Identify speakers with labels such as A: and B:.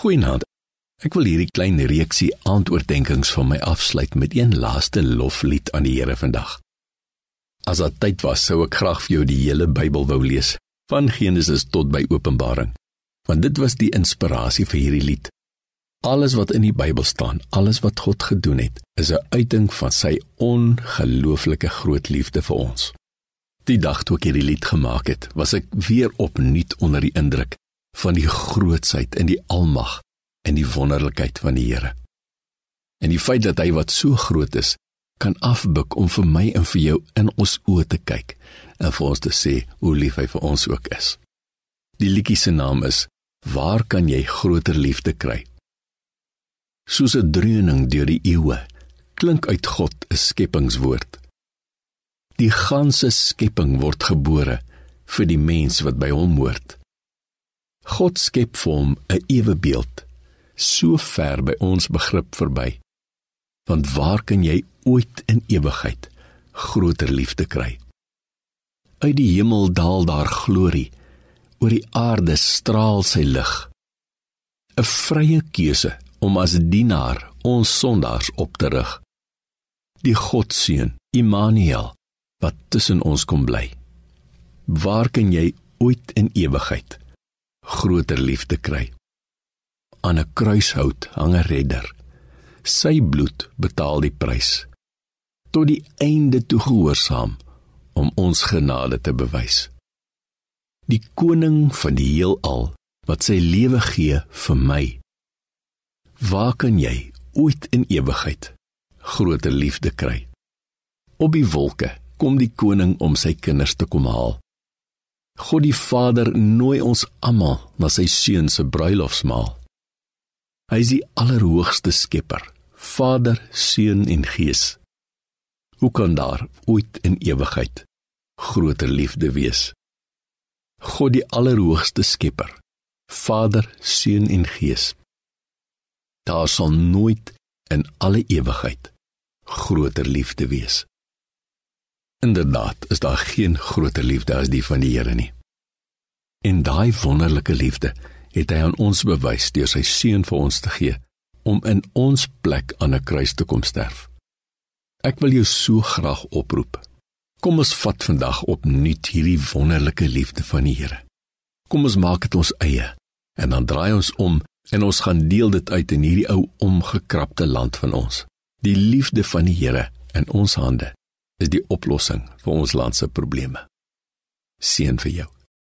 A: Goeienaand. Ek wil hierdie klein reeksie aandoordenkings van my afsluit met een laaste loflied aan die Here vandag. As dit tyd was, sou ek graag vir jou die hele Bybel wou lees, van Genesis tot by Openbaring, want dit was die inspirasie vir hierdie lied. Alles wat in die Bybel staan, alles wat God gedoen het, is 'n uiting van sy ongelooflike groot liefde vir ons. Die dag toe ek hierdie lied gemaak het, was ek weer opnuut onder die indruk van die grootsheid en die almag en die wonderlikheid van die Here. En die feit dat hy wat so groot is, kan afbuk om vir my en vir jou in ons oë te kyk en vir ons te sê hoe lief hy vir ons ook is. Die liedjie se naam is Waar kan jy groter liefde kry? Soos 'n dreuning deur die eeue klink uit God 'n skepingswoord. Die ganse skepping word gebore vir die mens wat by hom hoort. God skep vir hom 'n ewebeeld so ver by ons begrip verby. Want waar kan jy ooit in ewigheid groter liefde kry? Uit die hemel daal daar glorie, oor die aarde straal sy lig. 'n Vrye keuse om as dienaar ons sondaars op te rig. Die Godseun, Immanuel, wat tussen ons kom bly. Waar kan jy ooit in ewigheid groter liefde kry. Aan 'n kruishout hang 'n redder. Sy bloed betaal die prys. Tot die einde toe gehoorsaam om ons genade te bewys. Die koning van die heelal wat sy lewe gee vir my. Waar kan jy ooit in ewigheid groter liefde kry? Op die wolke kom die koning om sy kinders te kom haal. God die Vader nooi ons almal na sy seun se bruilofsmaal. Hy is die allerhoogste skepper, Vader, Seun en Gees. Hoe kan daar ooit in ewigheid groter liefde wees? God die allerhoogste skepper, Vader, Seun en Gees. Daar sal nooit in alle ewigheid groter liefde wees. Inderdaad, is daar geen groter liefde as die van die Here nie. En daai wonderlike liefde het hy aan ons bewys deur sy seun vir ons te gee om in ons plek aan 'n kruis te kom sterf. Ek wil jou so graag oproep. Kom ons vat vandag opnuut hierdie wonderlike liefde van die Here. Kom ons maak dit ons eie en dan draai ons om en ons gaan deel dit uit in hierdie ou omgekrapte land van ons. Die liefde van die Here in ons hande is die oplossing vir ons land se probleme. Seën vir jou.